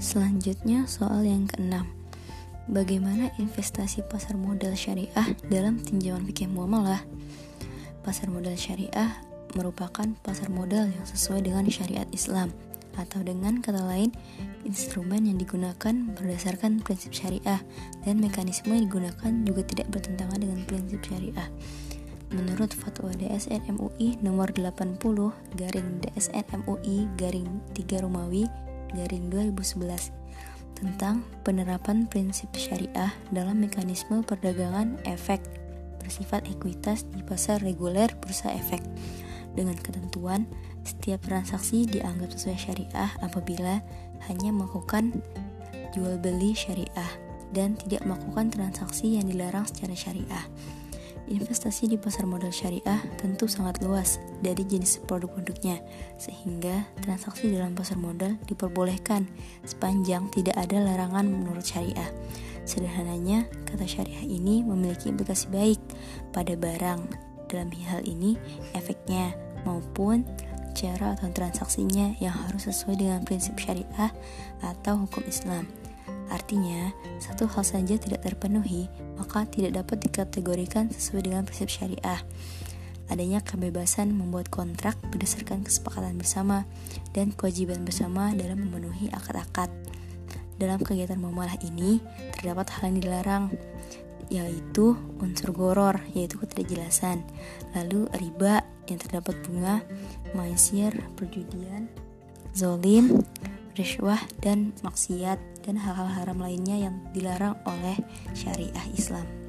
Selanjutnya soal yang keenam Bagaimana investasi pasar modal syariah dalam tinjauan fikih muamalah? Pasar modal syariah merupakan pasar modal yang sesuai dengan syariat Islam atau dengan kata lain instrumen yang digunakan berdasarkan prinsip syariah dan mekanisme yang digunakan juga tidak bertentangan dengan prinsip syariah. Menurut fatwa DSN MUI nomor 80 garing DSN MUI garing 3 Romawi garing 2011 tentang penerapan prinsip syariah dalam mekanisme perdagangan efek bersifat ekuitas di pasar reguler bursa efek dengan ketentuan setiap transaksi dianggap sesuai syariah apabila hanya melakukan jual beli syariah dan tidak melakukan transaksi yang dilarang secara syariah. Investasi di pasar modal syariah tentu sangat luas dari jenis produk-produknya, sehingga transaksi dalam pasar modal diperbolehkan sepanjang tidak ada larangan menurut syariah. Sederhananya, kata syariah ini memiliki implikasi baik pada barang. Dalam hal ini, efeknya maupun cara atau transaksinya yang harus sesuai dengan prinsip syariah atau hukum Islam. Artinya, satu hal saja tidak terpenuhi, maka tidak dapat dikategorikan sesuai dengan prinsip syariah. Adanya kebebasan membuat kontrak berdasarkan kesepakatan bersama dan kewajiban bersama dalam memenuhi akad-akad. Dalam kegiatan muamalah ini, terdapat hal yang dilarang, yaitu unsur goror, yaitu ketidakjelasan, lalu riba yang terdapat bunga, maisir, perjudian, zolim, riswah, dan maksiat dan hal-hal haram lainnya yang dilarang oleh syariah Islam.